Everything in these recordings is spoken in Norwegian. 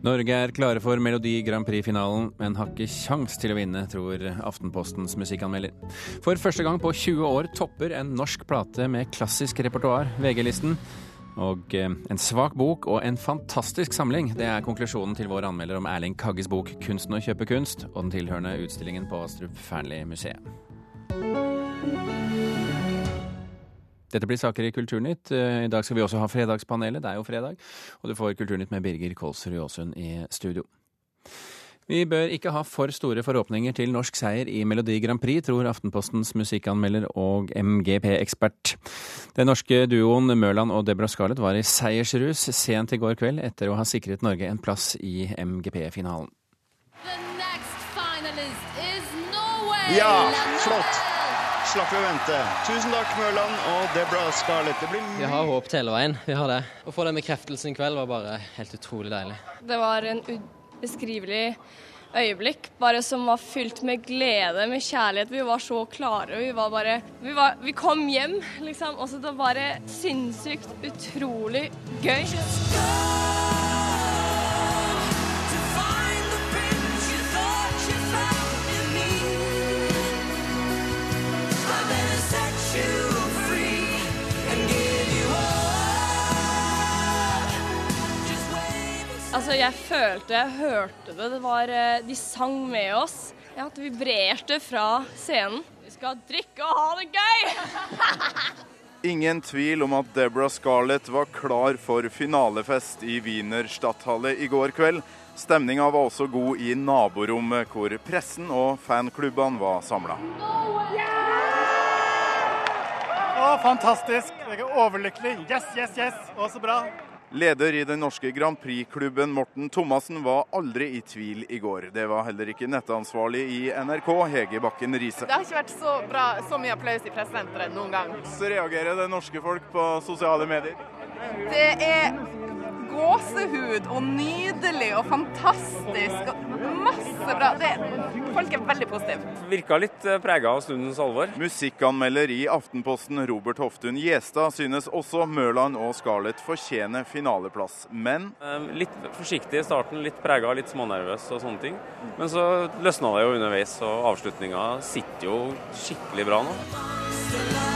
Norge er klare for Melodi Grand Prix-finalen, men har ikke kjangs til å vinne, tror Aftenpostens musikkanmelder. For første gang på 20 år topper en norsk plate med klassisk repertoar VG-listen. Og eh, en svak bok og en fantastisk samling. Det er konklusjonen til vår anmelder om Erling Kagges bok 'Kunsten å kjøpe kunst' og den tilhørende utstillingen på Astrup Fearnley-museet. Dette blir saker i Kulturnytt. Eh, I dag skal vi også ha Fredagspanelet. Det er jo fredag. Og du får Kulturnytt med Birger Kolsrud Aasund i studio. Vi bør ikke ha for store forhåpninger til norsk seier i Melodi Grand Prix, tror Aftenpostens musikkanmelder og MGP-ekspert. Den norske duoen Mørland og Debra Scarlett var i seiersrus sent i går kveld etter å ha sikret Norge en plass i MGP-finalen. Ja, flott! Slapp vi å vente. Tusen takk, Mørland og Debra Scarlett. Det blir Vi har håpet hele veien. Vi har det. Å få den bekreftelsen i kveld var bare helt utrolig deilig. Det var en ubeskrivelig øyeblikk, bare som var fylt med glede, med kjærlighet. Vi var så klare. Vi var bare Vi, var, vi kom hjem, liksom. Og så det var bare sinnssykt utrolig gøy. Altså, jeg følte, jeg hørte det. det var, eh, de sang med oss. Ja, det vibrerte fra scenen. Vi skal drikke og ha det gøy! Ingen tvil om at Deborah Scarlett var klar for finalefest i Wiener Stadthalle i går kveld. Stemninga var også god i naborommet, hvor pressen og fanklubbene var samla. Å, fantastisk. Jeg er overlykkelig. Yes, yes, yes. Å, så bra. Leder i den norske Grand Prix-klubben Morten Thomassen var aldri i tvil i går. Det var heller ikke nettansvarlig i NRK, Hege Bakken Riise. Det har ikke vært så, bra, så mye applaus i pressesenteret noen gang. Så reagerer det norske folk på sosiale medier? Det er gåsehud og nydelig og fantastisk. og Masse bra. Det, folk er veldig positive. Virka litt prega av stundens alvor. Musikkanmelder i Aftenposten Robert Hoftun Gjestad synes også Mørland og Scarlett fortjener finaleplass, men Litt forsiktig i starten, litt prega, litt smånervøs og sånne ting. Men så løsna det jo underveis, og avslutninga sitter jo skikkelig bra nå.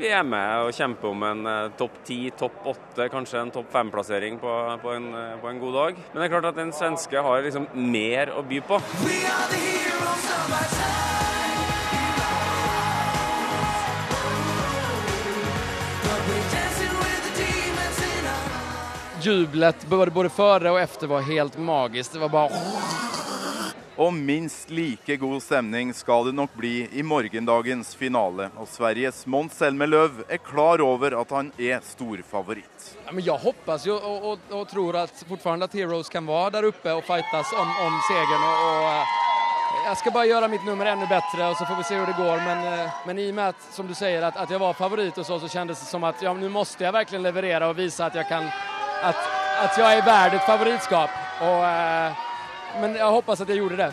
Vi er med og kjemper om en eh, topp ti, topp åtte, kanskje en topp fem-plassering på, på, en, eh, på en god dag. Men det er klart at den svenske har liksom mer å by på. Jublet både både före och efter var helt magiskt. Det var bara... Og minst like god stemning skal det nok bli i morgendagens finale. Og Sveriges Måns Zelmerlöw er klar over at han er storfavoritt. Ja, jag hoppas jo og, og, och tror at fortsatt at Heroes kan være der oppe og fightes om, om segern. Og, og, jeg skal bare gjøre mitt nummer enda bedre, og så får vi se hvordan det går. Men, eh, men i og med at, som du sier, at, at jeg var favoritt, og så, så kjentes det som at ja, nå måste jeg virkelig levere og vise at jeg kan, at, at jeg er verdt et favoritskap. Og... eh, men jag hoppas att jag gjorde det.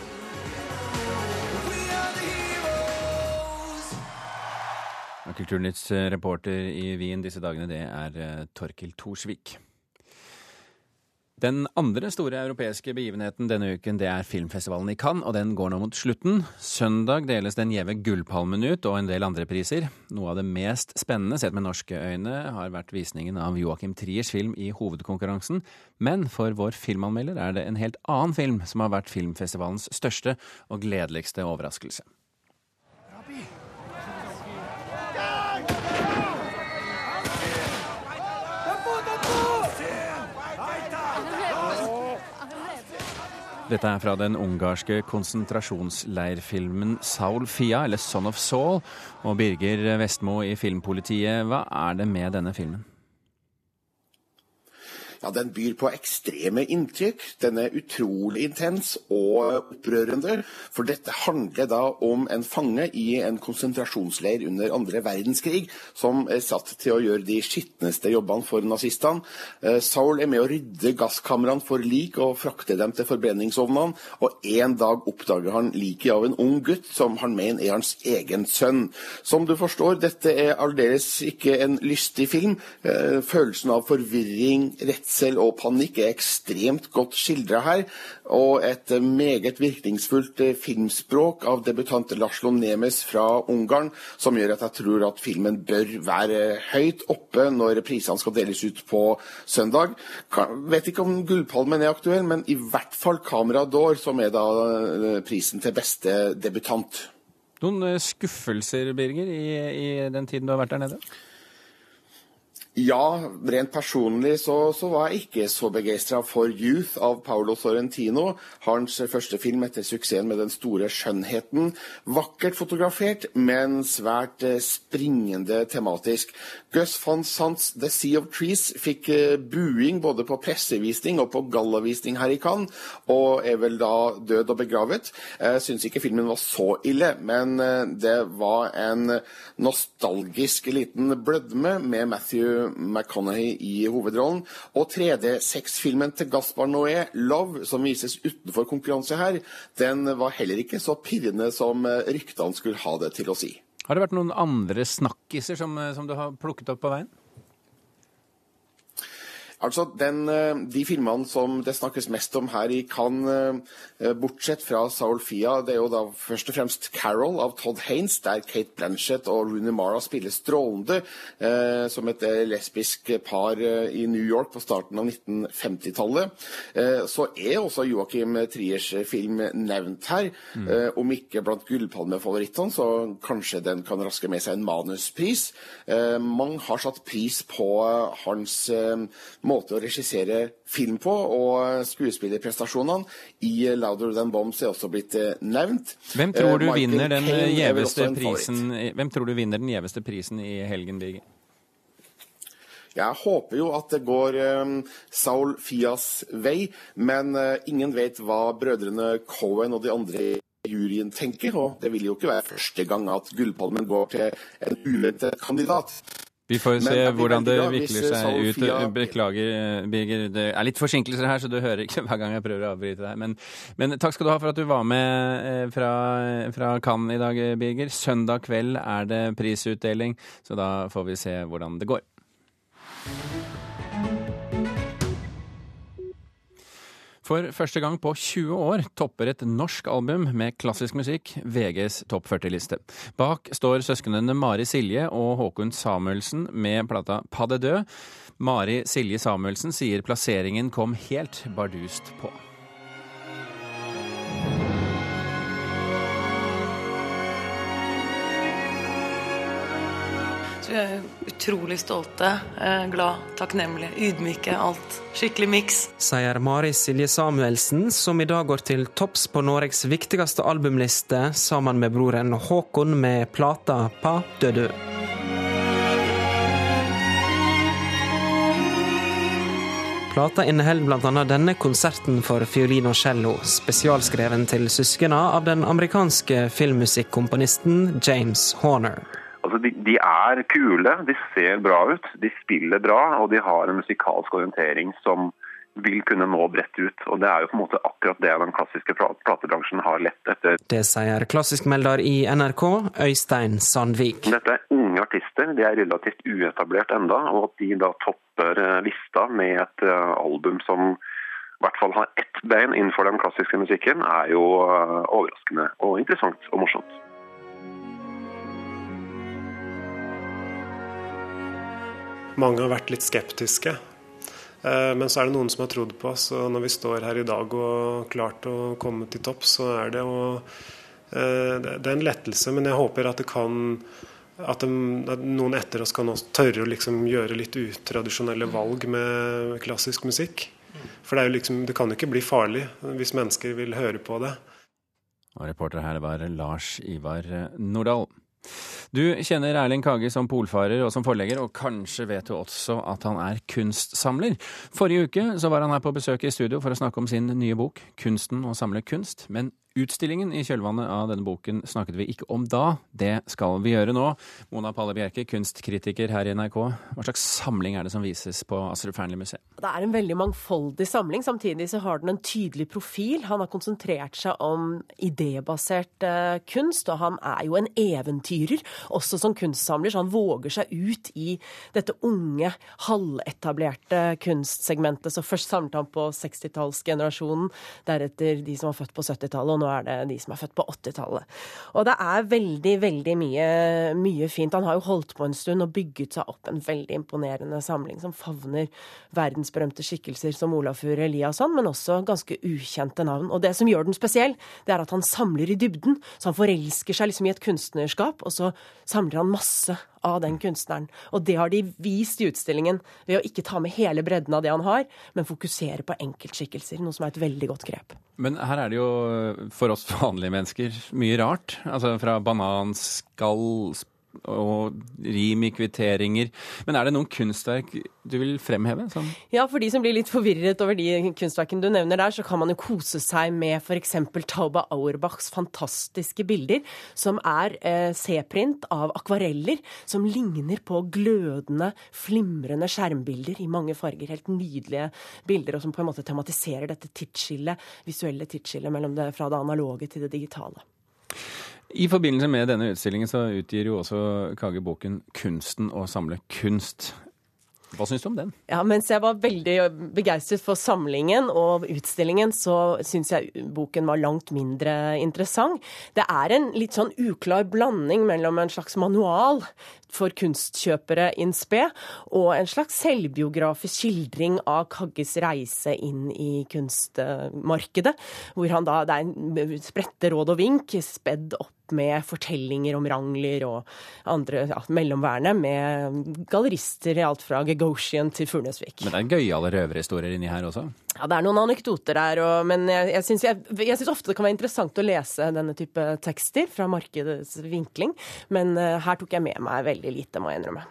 Kulturnytts reporter i Wien disse dagene, det er eh, Torkil Thorsvik. Den andre store europeiske begivenheten denne uken det er filmfestivalen i Cannes, og den går nå mot slutten. Søndag deles den gjeve Gullpalmen ut, og en del andre priser. Noe av det mest spennende, sett med norske øyne, har vært visningen av Joachim Triers film i hovedkonkurransen. Men for vår filmanmelder er det en helt annen film som har vært filmfestivalens største og gledeligste overraskelse. Dette er fra den ungarske konsentrasjonsleirfilmen Saul Fia, eller Son of Saul. Og Birger Vestmo i Filmpolitiet, hva er det med denne filmen? Ja, Den byr på ekstreme inntrykk. Den er utrolig intens og opprørende. For dette handler da om en fange i en konsentrasjonsleir under andre verdenskrig, som er satt til å gjøre de skitneste jobbene for nazistene. Eh, Saul er med å rydde gasskamrene for lik og frakte dem til forbrenningsovnene. Og en dag oppdager han liket av en ung gutt som han mener er hans egen sønn. Som du forstår, dette er aldeles ikke en lystig film. Eh, følelsen av forvirring, redsel og panikk er ekstremt godt skildra her. Og et meget virkningsfullt eh, filmspråk av debutant Laslo Nemes fra Ungarn, som gjør at jeg tror at filmen bør være høyt oppe når prisene skal deles ut på søndag. Vet ikke om Gullpalmen er aktuell, men i hvert fall Camera d'Or, som er da eh, prisen til beste debutant. Noen skuffelser, Birger, i, i den tiden du har vært der nede? Ja, rent personlig så, så, var jeg ikke så begeistra for 'Youth' av Paolo Sorrentino. Hans første film etter suksessen med 'Den store skjønnheten'. Vakkert fotografert, men svært eh, springende tematisk. Gus van Sants 'The Sea of Trees' fikk eh, buing både på pressevisning og på gallavisning her i Cannes, og er vel da død og begravet. Jeg syns ikke filmen var så ille, men eh, det var en nostalgisk liten blødme med Matthew McConaughey i hovedrollen. Og 3D-sexfilmen til Gaspar Noé, 'Love', som vises utenfor konkurranse her, den var heller ikke så pirrende som ryktene skulle ha det til å si. Har det vært noen andre snakkiser som, som du har plukket opp på veien? Altså, den, De filmene som det snakkes mest om her i Cannes, bortsett fra Saul Fia, det er jo da først og fremst 'Carol' av Todd Haines, der Kate Blanchett og Rooney Mara spiller strålende eh, som et lesbisk par i New York på starten av 1950-tallet. Eh, så er også Joakim Triers film nevnt her. Mm. Eh, om ikke blant gullpalmefavorittene, så kanskje den kan raske med seg en manuspris. mange har satt pris på hans måte å regissere film på, og skuespillerprestasjonene i 'Louder Than Bombs' er også blitt nevnt. Hvem tror du, vinner den, gjeveste prisen, hvem tror du vinner den gjeveste prisen i helgen, Birger? Jeg håper jo at det går um, Saul Fias vei, men uh, ingen vet hva brødrene Cohen og de andre i juryen tenker, og det vil jo ikke være første gang at Gullpalmen går til en uventet kandidat. Vi får se hvordan det vikler seg ut. Beklager, Birger. Det er litt forsinkelser her, så du hører ikke hver gang jeg prøver å avbryte deg. Men, men takk skal du ha for at du var med fra, fra Cannes i dag, Birger. Søndag kveld er det prisutdeling, så da får vi se hvordan det går. For første gang på 20 år topper et norsk album med klassisk musikk VGs topp 40-liste. Bak står søsknene Mari Silje og Håkon Samuelsen med plata Pas de deux. Mari Silje Samuelsen sier plasseringen kom helt bardust på. Utrolig stolte, glad, takknemlige, ydmyke. Alt. Skikkelig miks. Sier Mari Silje Samuelsen, som i dag går til topps på Norges viktigste albumliste sammen med broren Håkon med plata Pa Dødø. Plata inneholder bl.a. denne konserten for fiolin og cello, spesialskreven til søsknene av den amerikanske filmmusikkomponisten James Horner. Altså, de, de, er kule, de ser bra ut, de spiller bra, og de har en musikalsk orientering som vil kunne nå bredt ut. Og Det er jo på en måte akkurat det den klassiske platebransjen har lett etter. Det sier klassiskmelder i NRK, Øystein Sandvik. Dette er unge artister, de er relativt uetablert enda, og at de da topper lista med et album som i hvert fall har ett bein innenfor den klassiske musikken, er jo overraskende og interessant og morsomt. Mange har vært litt skeptiske. Men så er det noen som har trodd på oss. Og når vi står her i dag og klart å komme til topp, så er det jo Det er en lettelse, men jeg håper at kan at, de, at noen etter oss kan også tørre å liksom gjøre litt utradisjonelle valg med klassisk musikk. For det, liksom, det kan jo ikke bli farlig hvis mennesker vil høre på det. Og reporter her var Lars Ivar Nordahl. Du kjenner Erling Kage som polfarer og som forlegger, og kanskje vet du også at han er kunstsamler. Forrige uke så var han her på besøk i studio for å snakke om sin nye bok 'Kunsten å samle kunst'. Men Utstillingen i kjølvannet av denne boken snakket vi ikke om da. Det skal vi gjøre nå. Mona Palle Bjerke, kunstkritiker her i NRK. Hva slags samling er det som vises på Astrup Fearnley-museet? Det er en veldig mangfoldig samling. Samtidig så har den en tydelig profil. Han har konsentrert seg om idébasert uh, kunst, og han er jo en eventyrer, også som kunstsamler. Så han våger seg ut i dette unge, halvetablerte kunstsegmentet. Så først samlet han på 60-tallsgenerasjonen, deretter de som var født på 70-tallet er det de som er født på 80-tallet. Og det er veldig, veldig mye, mye, fint. Han har jo holdt på en stund og bygget seg opp en veldig imponerende samling som favner verdensberømte skikkelser som Olafur Eliasson, men også ganske ukjente navn. Og det som gjør den spesiell, det er at han samler i dybden. Så han forelsker seg liksom i et kunstnerskap, og så samler han masse av den kunstneren. Og det har de vist i utstillingen ved å ikke ta med hele bredden av det han har, men fokusere på enkeltskikkelser, noe som er et veldig godt grep. Men her er det jo for oss vanlige mennesker mye rart. Altså fra bananskall, og rim i kvitteringer. Men er det noen kunstverk du vil fremheve? Sånn? Ja, for de som blir litt forvirret over de kunstverkene du nevner der, så kan man jo kose seg med f.eks. Tauba Auerbachs fantastiske bilder, som er eh, C-print av akvareller som ligner på glødende, flimrende skjermbilder i mange farger. Helt nydelige bilder, og som på en måte tematiserer dette tidsskillet, visuelle tidsskillet mellom det, fra det analoge til det digitale. I forbindelse med denne utstillingen så utgir jo også Kage boken 'Kunsten å samle kunst'. Hva syns du om den? Ja, Mens jeg var veldig begeistret for samlingen og utstillingen, så syns jeg boken var langt mindre interessant. Det er en litt sånn uklar blanding mellom en slags manual for kunstkjøpere in spe og en slags selvbiografisk skildring av Kagges reise inn i kunstmarkedet. Hvor han da, det er spredte råd og vink spedd opp med fortellinger om Rangler og andre ja, mellomværende, med gallerister i alt fra Gagosian til Furnesvik. Men det er gøyale røverhistorier inni her også? Ja, det er noen anekdoter der, og, men jeg, jeg syns ofte det kan være interessant å lese denne type tekster fra markedets vinkling, men uh, her tok jeg med meg veldig lite, må jeg innrømme.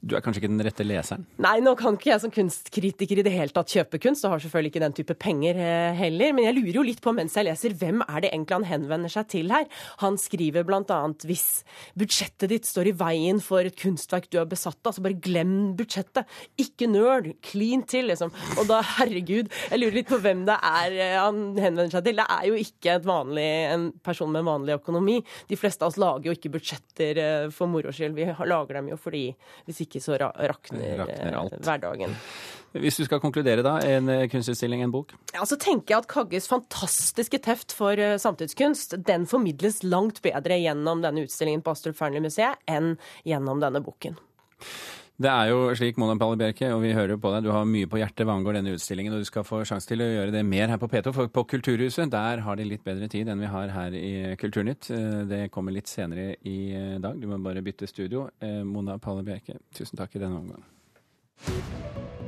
Du er kanskje ikke den rette leseren? Nei, nå kan ikke jeg som kunstkritiker i det hele tatt kjøpe kunst, og har selvfølgelig ikke den type penger eh, heller. Men jeg lurer jo litt på mens jeg leser, hvem er det egentlig han henvender seg til her? Han skriver annet hvis budsjettet ditt står i veien for et kunstverk du er besatt av, så bare glem budsjettet. Ikke nøl. Clean til, liksom. Og da, herregud, jeg lurer litt på hvem det er eh, han henvender seg til. Det er jo ikke vanlig, en person med vanlig økonomi. De fleste av oss lager jo ikke budsjetter eh, for moro skyld. Vi lager dem jo fordi hvis ikke så rakner, rakner eh, hverdagen. Hvis du skal konkludere, da, en eh, kunstutstilling, en bok? Ja, så tenker jeg at Kagges fantastiske teft for uh, samtidskunst, den formidles langt bedre gjennom denne utstillingen på Astrup Fearnley-museet enn gjennom denne boken. Det er jo slik, Mona Palle Bjerke, og vi hører jo på deg, du har mye på hjertet hva angår denne utstillingen, og du skal få sjanse til å gjøre det mer her på P2. For på Kulturhuset der har de litt bedre tid enn vi har her i Kulturnytt. Eh, det kommer litt senere i eh, dag. Du må bare bytte studio. Eh, Mona Palle Bjerke, tusen takk i denne omgang.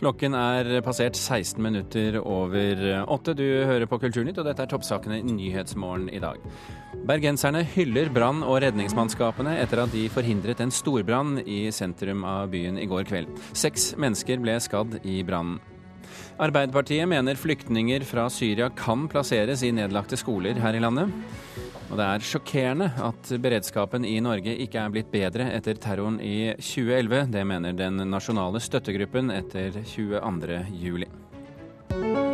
Klokken er passert 16 minutter over åtte. Du hører på Kulturnytt, og dette er toppsakene i Nyhetsmorgen i dag. Bergenserne hyller brann- og redningsmannskapene etter at de forhindret en storbrann i sentrum av byen i går kveld. Seks mennesker ble skadd i brannen. Arbeiderpartiet mener flyktninger fra Syria kan plasseres i nedlagte skoler her i landet. Og det er sjokkerende at beredskapen i Norge ikke er blitt bedre etter terroren i 2011. Det mener den nasjonale støttegruppen etter 22.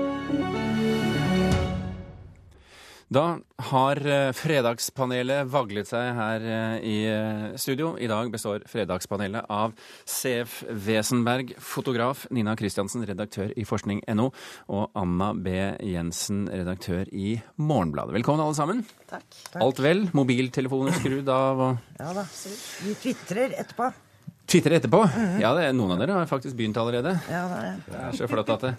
Da har eh, Fredagspanelet vaglet seg her eh, i eh, studio. I dag består Fredagspanelet av CF Wesenberg, fotograf, Nina Kristiansen, redaktør i forskning.no, og Anna B. Jensen, redaktør i Morgenbladet. Velkommen, alle sammen. Takk. Takk. Alt vel? Mobiltelefoner skrudd av? Og... Ja da. Vi tvitrer etterpå. Twitter etterpå? Ja, det, er noen av dere har faktisk begynt allerede. Ja, det, er. det er så flott at det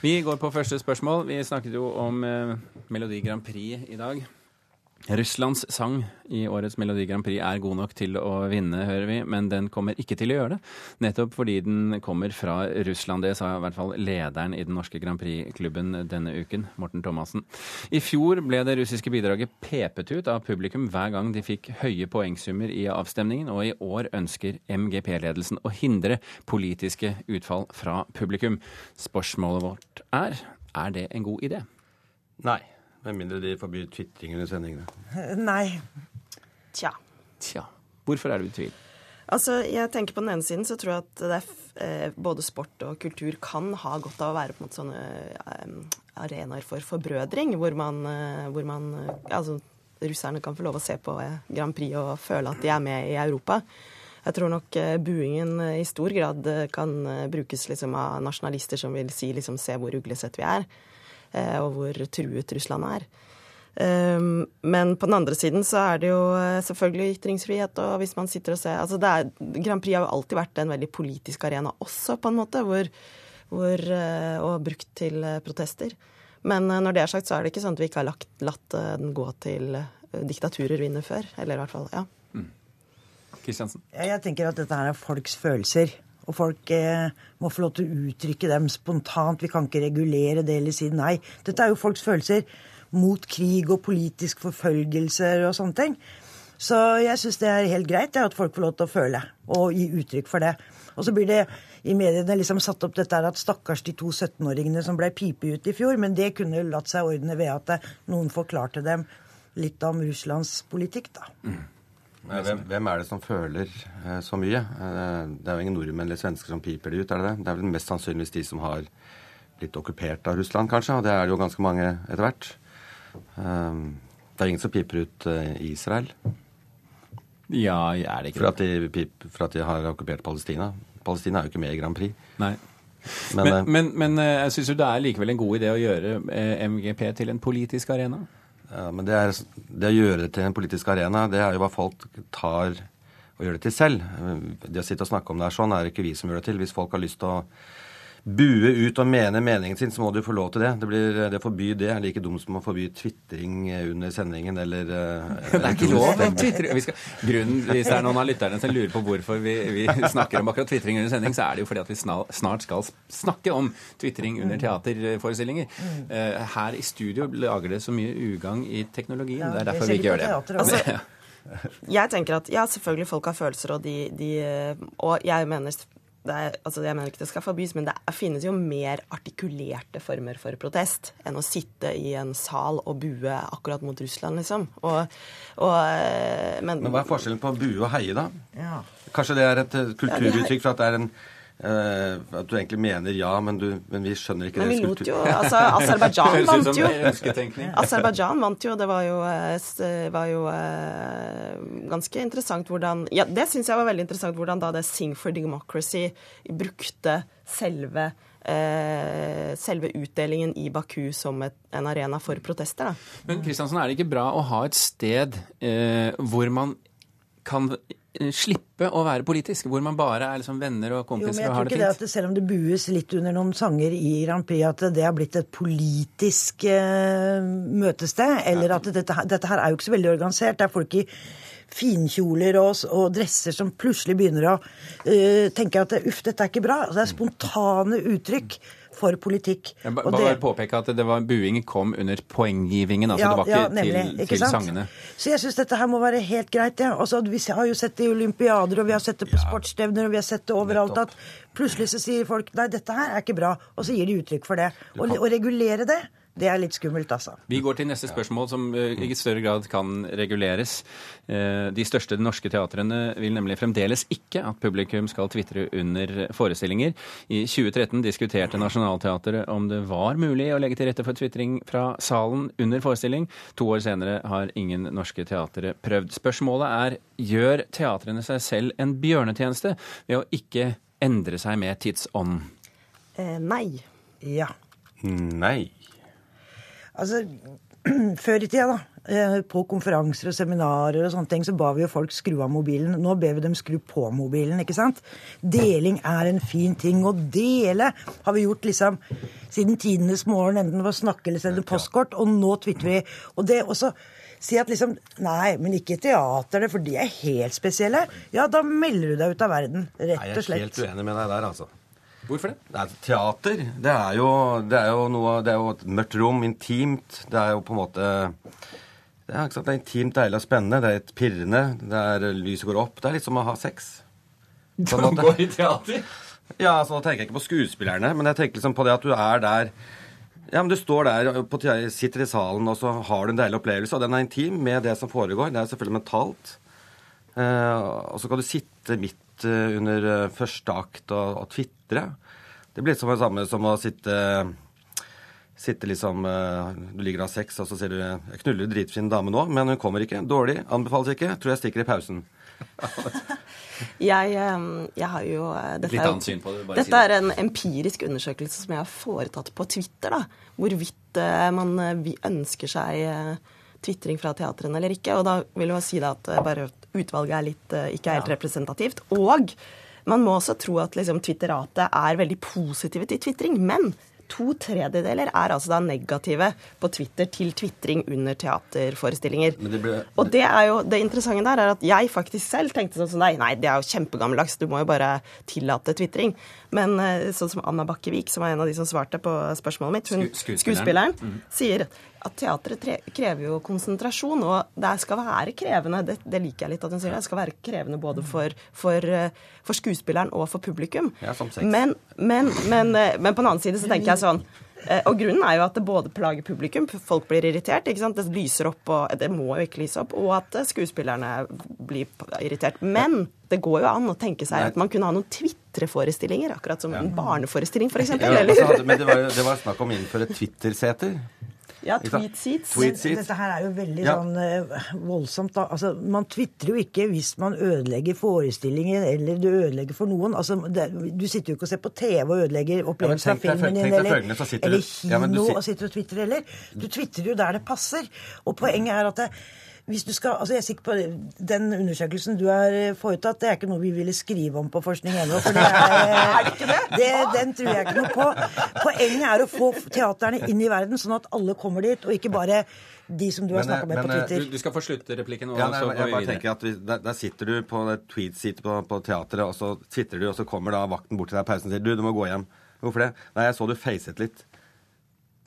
Vi går på første spørsmål. Vi snakket jo om eh, Melodi Grand Prix i dag. Russlands sang i årets Melodi Grand Prix er god nok til å vinne, hører vi, men den kommer ikke til å gjøre det. Nettopp fordi den kommer fra Russland. Det sa i hvert fall lederen i den norske Grand Prix-klubben denne uken, Morten Thomassen. I fjor ble det russiske bidraget pepet ut av publikum hver gang de fikk høye poengsummer i avstemningen, og i år ønsker MGP-ledelsen å hindre politiske utfall fra publikum. Spørsmålet vårt er er det en god idé? Nei. Med mindre de forbyr tvitring under sendingene. Nei. Tja. Tja. Hvorfor er du i tvil? Altså, jeg tenker På den ene siden så tror jeg at det er, eh, både sport og kultur kan ha godt av å være på en måte sånne eh, arenaer for forbrødring, hvor man, eh, hvor man altså, Russerne kan få lov å se på Grand Prix og føle at de er med i Europa. Jeg tror nok buingen i stor grad kan brukes liksom, av nasjonalister som vil si liksom, se hvor uglesett vi er, og hvor truet Russland er. Um, men på den andre siden så er det jo eh, selvfølgelig ytringsfrihet, og hvis man sitter og ser altså det er, Grand Prix har jo alltid vært en veldig politisk arena også, på en måte, hvor, hvor, eh, og brukt til eh, protester. Men eh, når det er sagt, så er det ikke sånn at vi ikke har lagt, latt eh, den gå til eh, diktaturer vinne før. Eller i hvert fall, ja. Kristiansen? Ja, Jeg tenker at dette her er folks følelser. Og folk eh, må få lov til å uttrykke dem spontant. Vi kan ikke regulere det eller si nei. Dette er jo folks følelser mot krig og politisk forfølgelser og sånne ting. Så jeg syns det er helt greit at folk får lov til å føle og gi uttrykk for det. Og så blir det i mediene liksom satt opp dette her at stakkars de to 17-åringene som ble pipet ut i fjor, men det kunne latt seg ordne ved at noen forklarte dem litt om Russlands politikk, da. Nei, Hvem, hvem er det som føler eh, så mye? Eh, det er jo ingen nordmenn eller svensker som piper det ut, er det det? Det er vel mest sannsynligvis de som har blitt okkupert av Russland, kanskje, og det er det jo ganske mange etter hvert. Eh, det er ingen som piper ut eh, Israel. Ja, er det ikke for at, de pip, for at de har okkupert Palestina. Palestina er jo ikke med i Grand Prix. Nei. Men, Men, eh, men, men eh, jeg syns jo det er likevel en god idé å gjøre MGP til en politisk arena? Ja, men det, er, det å gjøre det til en politisk arena, det er jo hva folk tar og gjør det til selv. Det å sitte og snakke om det er sånn, er det ikke vi som gjør det til. Hvis folk har lyst til å bue ut og mene meningen sin, så må du få lov til det. Det, blir, det forby det er like dumt som å forby tvitring under sendingen eller Det er ikke lov å tvitre. Grunnen, hvis det er noen av lytterne som lurer på hvorfor vi, vi snakker om akkurat tvitring under sending, så er det jo fordi at vi snart, snart skal snakke om tvitring under teaterforestillinger. Eh, Her i studio lager det så mye ugagn i teknologien. det er derfor vi ikke gjør det. Altså, jeg tenker at ja, selvfølgelig folk har følelser, og de, de Og jeg mener er, altså jeg mener ikke det skal forbys, men det finnes jo mer artikulerte former for protest enn å sitte i en sal og bue akkurat mot Russland, liksom. Og, og, men, Men hva er forskjellen på å bue og heie, da? Ja. Kanskje det er et eh, kulturuttrykk for at det er en eh, At du egentlig mener ja, men, du, men vi skjønner ikke Men vi lot jo altså Aserbajdsjan vant jo. Aserbajdsjan vant jo, det var jo, eh, var jo uh, ganske interessant hvordan Ja, det syns jeg var veldig interessant hvordan da det Sing for Democracy brukte selve eh, selve utdelingen i Baku som et, en arena for protester. Da. Men Kristiansen, er det ikke bra å ha et sted eh, hvor man kan eh, slippe å være politisk? Hvor man bare er liksom venner og Jo, kompiser jeg og har det ikke det fint? at det, selv om det bues litt under noen sanger i Grand Prix, at det har blitt et politisk eh, møtested. Eller at dette, dette her er jo ikke så veldig organisert. Det er folk i finkjoler og, og dresser som plutselig begynner å uh, tenke at uff, dette er ikke bra. Altså, det er spontane uttrykk for politikk. Jeg ba- bare det- påpeke at det var buing kom under poenggivingen. altså Ja, Det var ja, ikke til, ikke til sangene. Så jeg syns dette her må være helt greit. Ja. Altså, vi har jo sett det i olympiader, og vi har sett det på sportsstevner, og vi har sett det overalt at plutselig så sier folk nei, dette her er ikke bra, og så gir de uttrykk for det. Og å regulere det, det er litt skummelt, altså. Vi går til neste spørsmål, som eh, i større grad kan reguleres. Eh, De største norske teatrene vil nemlig fremdeles ikke at publikum skal tvitre under forestillinger. I 2013 diskuterte Nationaltheatret om det var mulig å legge til rette for tvitring fra salen under forestilling. To år senere har ingen norske teatre prøvd. Spørsmålet er gjør teatrene seg selv en bjørnetjeneste ved å ikke endre seg med tidsånd? Eh, nei. Ja. Nei. Altså, før i tida, da, eh, på konferanser og seminarer og sånne ting, så ba vi jo folk skru av mobilen. Nå ber vi dem skru på mobilen, ikke sant? Deling er en fin ting. Å dele har vi gjort liksom siden tidenes morgen, enten det var snakke eller sende postkort, og nå twitter vi. Og det også Si at liksom Nei, men ikke teaterne, for de er helt spesielle. Ja, da melder du deg ut av verden, rett og slett. Nei, Jeg er helt uenig med deg der, altså. Hvorfor det? Nei, teater, det er, jo, det er jo noe Det er jo et mørkt rom, intimt. Det er jo på en måte det er, sant, det er intimt, deilig og spennende. Det er et pirrende. Det er Lyset går opp. Det er litt som å ha sex. På en. Gå i teater? Ja, altså, Nå tenker jeg ikke på skuespillerne, men jeg tenker liksom på det at du er der ja, men Du står der, på, sitter i salen, og så har du en deilig opplevelse. Og den er intim med det som foregår. Det er selvfølgelig mentalt. Eh, og så kan du sitte midt eh, under eh, første akt og, og tvitre. Det blir litt som det samme som å sitte Sitte liksom Du ligger av sex, og så sier du 'Jeg knuller dritfin dame nå, men hun kommer ikke'. Dårlig. Anbefales ikke. Tror jeg stikker i pausen. Jeg, jeg har jo dette Litt er annet syn på det, bare si Dette det. er en empirisk undersøkelse som jeg har foretatt på Twitter. da, Hvorvidt man vi ønsker seg tvitring fra teatrene eller ikke. Og da vil jeg si at eh, bare utvalget er litt eh, ikke er helt representativt. Og man må også tro at liksom, Twitteratet er veldig positive til tvitring. Men to tredjedeler er altså da negative på Twitter til tvitring under teaterforestillinger. Det ble, Og det er jo, det interessante der er at jeg faktisk selv tenkte sånn som deg. Nei, det er jo kjempegammeldags, du må jo bare tillate tvitring. Men eh, sånn som Anna Bakkevik, som var en av de som svarte på spørsmålet mitt, hun, Sku- skuespilleren. skuespilleren, Mhm. sier at teatret krever jo konsentrasjon, og det skal være krevende. Det, det liker jeg litt at hun sier. Det skal være krevende både for, for, eh, for skuespilleren og for publikum. Ja. Men, men, men, eh, men på den annen side så tenker jeg sånn eh, og grunnen er jo at det både plager publikum, folk blir irritert, ikke sant? det lyser opp, og det må jo ikke lyse opp, og at skuespillerne blir irritert. Men det går jo an å tenke seg at man kunne ha noen Twitre-forestillinger, akkurat som en barneforestilling, f.eks. Ja, altså, men det var, det var snakk om å innføre Twitter-seter. Ja, Ikke tweet seats. Tweet seats. Dette her er jo veldig Ja. sånn eh, voldsomt, da. Altså, man tvitrer jo ikke hvis man ødelegger forestillingen eller du ødelegger for noen. Altså, det, du sitter jo ikke og ser på TV og ødelegger opplevelsen av filmen din eller, følgende, så sitter eller kino Ja, men du og sitter og tvitrer heller. Du tvitrer jo der det passer. Og poenget er at det, hvis du skal, altså jeg er sikker på Den undersøkelsen du har eh, foretatt, det er ikke noe vi ville skrive om på Forskning ennå. For det er, det, den tror jeg ikke noe på. Poenget er å få teaterne inn i verden, sånn at alle kommer dit, og ikke bare de som du har Men, snakka med men, på eh, Twitter. Du, du skal få slutte replikken, og Ja, nei, så går jeg bare tenker at vi, der, der sitter du på det tweet-seat på, på teatret, og så twitrer du, og så kommer da vakten bort til deg i pausen og sier du, du må gå hjem. Hvorfor det? Nei, jeg så du facet litt.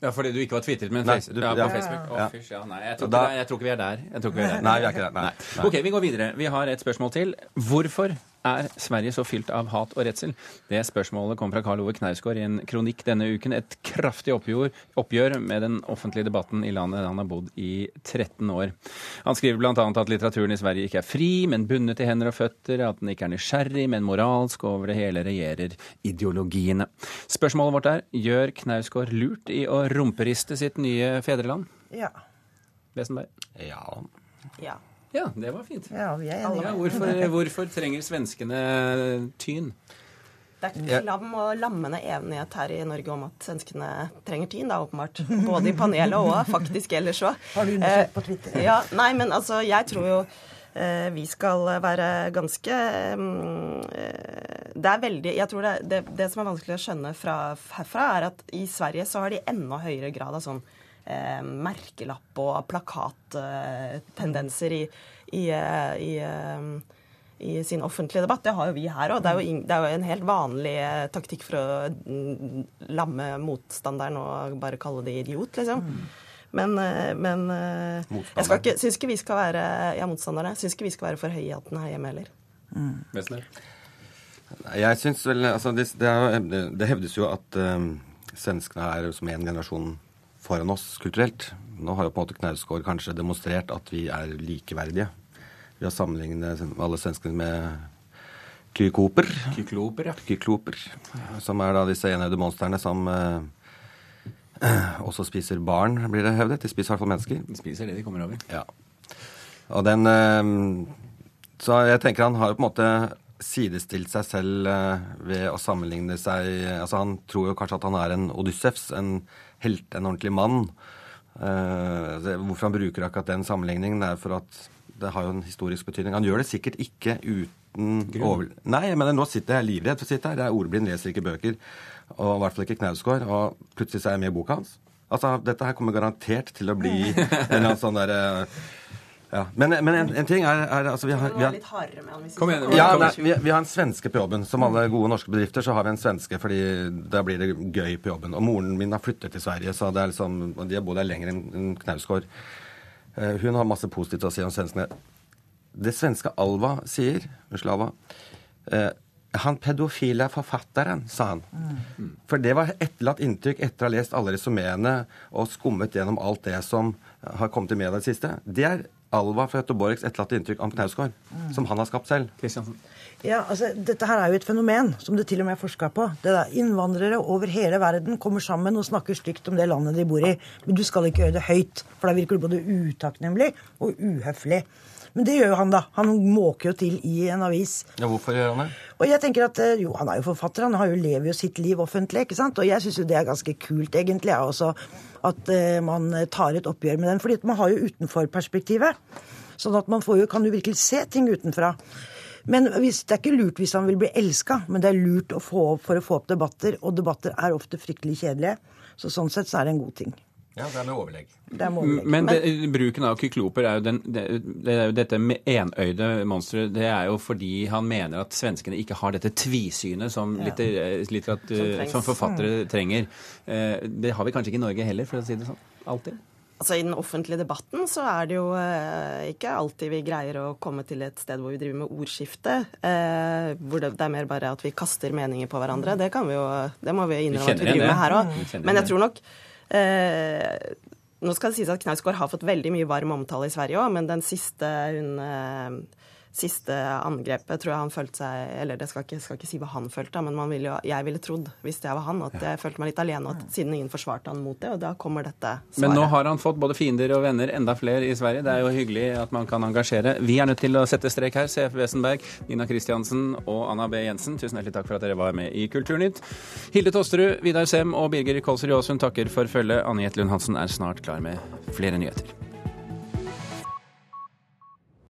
Ja, Fordi du ikke var twitret, men Nei, du- ja, på ja. Facebook? Å, fysj, ja, nei, jeg tror, Da- ikke, det- jeg tror ikke vi er der. Jeg tror ikke vi er der. Nei, vi er ikke der. Nei. Ok, vi går videre. Vi har et spørsmål til. Hvorfor er Sverige så fylt av hat og redsel? Det spørsmålet kom fra Karl Ove Knausgård i en kronikk denne uken. Et kraftig oppgjør, oppgjør med den offentlige debatten i landet han har bodd i 13 år. Han skriver bl.a. at litteraturen i Sverige ikke er fri, men bundet i hender og føtter, at den ikke er nysgjerrig, men moralsk, og over det hele regjerer ideologiene. Spørsmålet vårt er gjør Knausgård lurt i å rumperiste sitt nye fedreland? Ja. Wesenberg? Ja. Ja. Ja, det var fint. Ja, vi er enige. Ja, hvorfor, hvorfor trenger svenskene tyn? Det er ikke klam og lammende enighet her i Norge om at svenskene trenger tyn, da, åpenbart. Både i panelet og faktisk ellers òg. Har du undersøkt på Twitter? Ja, nei, men altså, jeg tror jo eh, vi skal være ganske mm, eh, Det er veldig Jeg tror det, det, det som er vanskelig å skjønne fra, herfra, er at i Sverige så har de enda høyere grad av sånn eh, merkelapp- og plakattendenser i, i, eh, i eh, i sin offentlige debatt. Det har jo vi her òg. Det, er jo det er jo en helt vanlig eh, taktikk for å mm, lamme motstanderen og bare kalle det idiot, liksom. Men, eh, men eh, jeg skal ikke, syns ikke vi skal være ja, motstanderne. Syns ikke vi skal være for høye i hatten her hjemme heller. Mm. Jeg syns vel altså det, det, hevdes jo at um, svenskene er som en generasjon foran oss kulturelt. Nå har jo på en måte Knausgård kanskje demonstrert at vi er likeverdige. Vi har sammenlignet alle svenskene med kykloper. Kykloper, ja. Kykloper, som er da disse enøyde monstrene som eh, også spiser barn, blir det hevdet. De spiser i hvert fall mennesker. De spiser det de kommer over. Ja. Og den eh, Så jeg tenker han har jo på en måte sidestilt seg selv eh, ved å sammenligne seg Altså Han tror jo kanskje at han er en Odyssevs, en helt, en ordentlig mann. Det, hvorfor han bruker akkurat den sammenligningen, er for at det har jo en historisk betydning. Han gjør det sikkert ikke uten over... Nei, men nå sitter jeg livredd for å sitte her. Jeg er ordblind, leser ikke bøker, og i hvert fall ikke Knausgård. Og plutselig så er jeg med i boka hans. Altså, dette her kommer garantert til å bli en eller annen sånn derre ja. Men, men en, en, ting er, er altså vi har, vi har, ja, nei, vi, vi, har en svenske på jobben. Som alle gode norske bedrifter så har vi en svenske, fordi da blir det gøy på jobben. Og moren min har flyttet til Sverige, så det er liksom, de har bodd der lenger enn Knausgård. Uh, hun har masse positivt å si om svenskene. Det svenske Alva sier, unnskyld Alva uh, han pedofile forfatteren, sa han. Mm. For det var etterlatt inntrykk etter å ha lest alle resumeene og skummet gjennom alt det som har kommet i media i det siste. Det er Alva fra Göteborgs etterlatte inntrykk om Knausgård, mm. som han har skapt selv. Ja, altså, Dette her er jo et fenomen som det til og med er forska på. Det der, innvandrere over hele verden kommer sammen og snakker stygt om det landet de bor i. Men du skal ikke gjøre det høyt, for da virker du både utakknemlig og uhøflig. Men det gjør jo han, da. Han måker jo til i en avis. Ja, Hvorfor gjør han det? Og jeg tenker at, eh, Jo, han er jo forfatter, han har jo lever jo sitt liv offentlig. ikke sant? Og jeg syns jo det er ganske kult, egentlig. Ja, også at uh, man tar et oppgjør med den. fordi man har jo utenforperspektivet. Sånn at man jo, kan jo virkelig se ting utenfra. Men hvis, Det er ikke lurt hvis han vil bli elska, men det er lurt å få, for å få opp debatter. Og debatter er ofte fryktelig kjedelige. Så sånn sett så er det en god ting. Ja, det er med overlegg. Er med overlegg. Men, det, bruken av kykloper er jo, den, det, det er jo dette med enøyde monsteret. Det er jo fordi han mener at svenskene ikke har dette tvisynet som, ja. litter, litter, som, som, forfattere trenger. Eh, det har vi kanskje ikke i Norge heller, for å si det sånn. Alltid. Altså I den offentlige debatten så er det jo eh, ikke alltid vi greier å komme til et sted hvor vi driver med ordskifte. Eh, hvor det, det, er mer bare at vi kaster meninger på hverandre. Det, kan vi jo, det må vi innrømme at vi driver med her òg. Men jeg tror nok Eh, nå skal det sies at Knausgård har fått veldig mye varm omtale i Sverige òg, men den siste hun eh, siste angrepet tror jeg han følte seg Eller det skal ikke, skal ikke si hva han følte, men ville jo, jeg ville trodd, hvis jeg var han, at jeg følte meg litt alene, at siden ingen forsvarte han mot det, og da kommer dette svaret. Men nå har han fått både fiender og venner, enda flere i Sverige. Det er jo hyggelig at man kan engasjere. Vi er nødt til å sette strek her. CF Wesenberg, Nina Kristiansen og Anna B. Jensen, tusen hjertelig takk for at dere var med i Kulturnytt. Hilde Tosterud, Vidar Sem og Birger Kolsrud Aasund takker for følget. Anne Jette Lund Hansen er snart klar med flere nyheter.